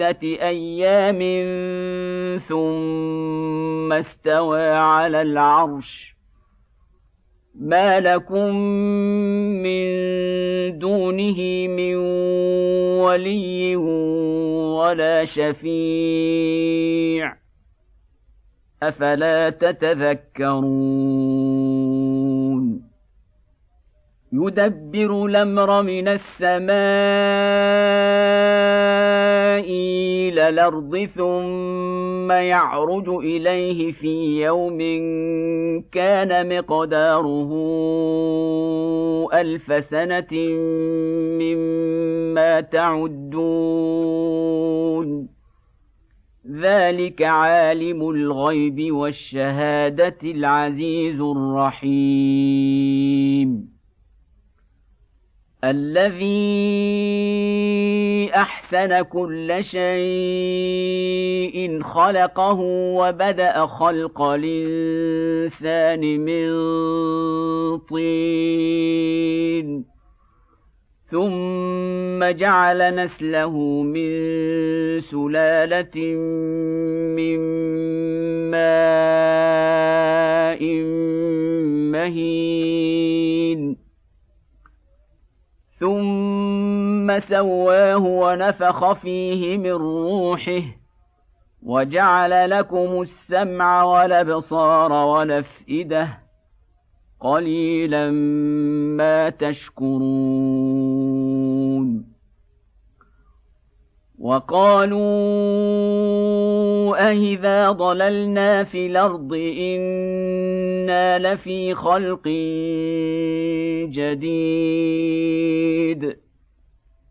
أيام ثم استوى على العرش. ما لكم من دونه من ولي ولا شفيع. أفلا تتذكرون؟ يدبر الأمر من السماء إلى الأرض ثم يعرج إليه في يوم كان مقداره ألف سنة مما تعدون. ذلك عالم الغيب والشهادة العزيز الرحيم. الذي احسن كل شيء خلقه وبدا خلق الانسان من طين ثم جعل نسله من سلاله من ماء مهين ثم سواه ونفخ فيه من روحه وجعل لكم السمع والأبصار والأفئدة قليلا ما تشكرون وقالوا أهذا ضللنا في الأرض إنا لفي خلق جديد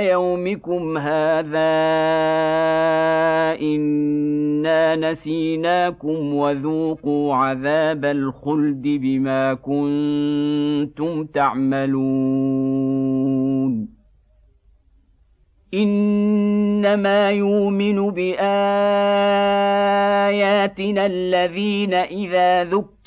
يومكم هذا إنا نسيناكم وذوقوا عذاب الخلد بما كنتم تعملون. إنما يؤمن بآياتنا الذين إذا ذكروا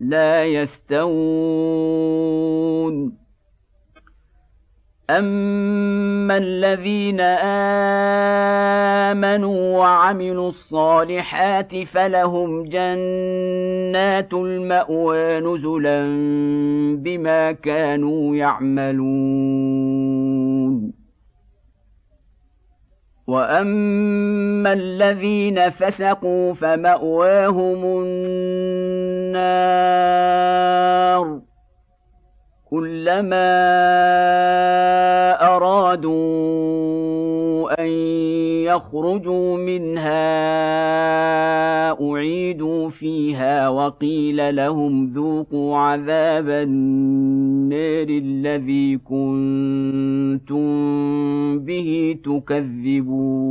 لا يستوون. أما الذين آمنوا وعملوا الصالحات فلهم جنات المأوى نزلا بما كانوا يعملون. واما الذين فسقوا فماواهم النار كلما ارادوا ان يخرجوا منها أعيدوا فيها وقيل لهم ذوقوا عذاب النار الذي كنتم به تكذبون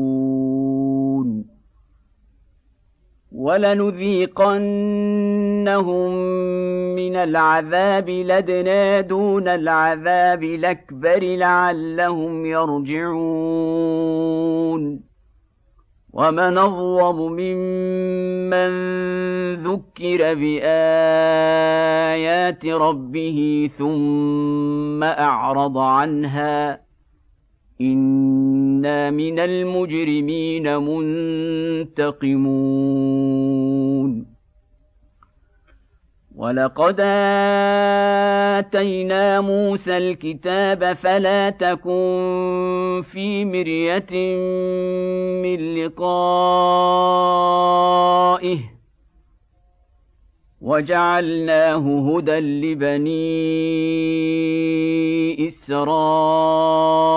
ولنذيقنهم من العذاب لدنا دون العذاب الأكبر لعلهم يرجعون. ومن أظلم ممن ذكر بآيات ربه ثم أعرض عنها أنا من المجرمين منتقمون ولقد اتينا موسى الكتاب فلا تكن في مريه من لقائه وجعلناه هدى لبني اسرائيل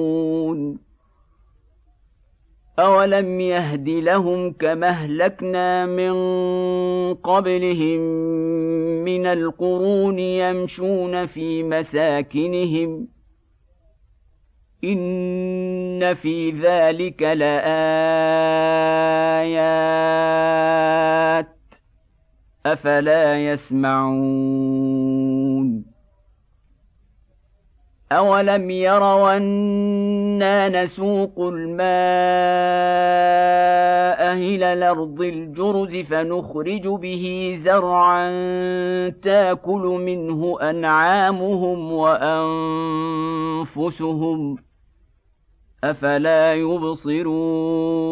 اولم يهد لهم كما اهلكنا من قبلهم من القرون يمشون في مساكنهم ان في ذلك لايات افلا يسمعون اولم يروا أنا نسوق الماء إلى الأرض الجرز فنخرج به زرعا تاكل منه انعامهم وانفسهم افلا يبصرون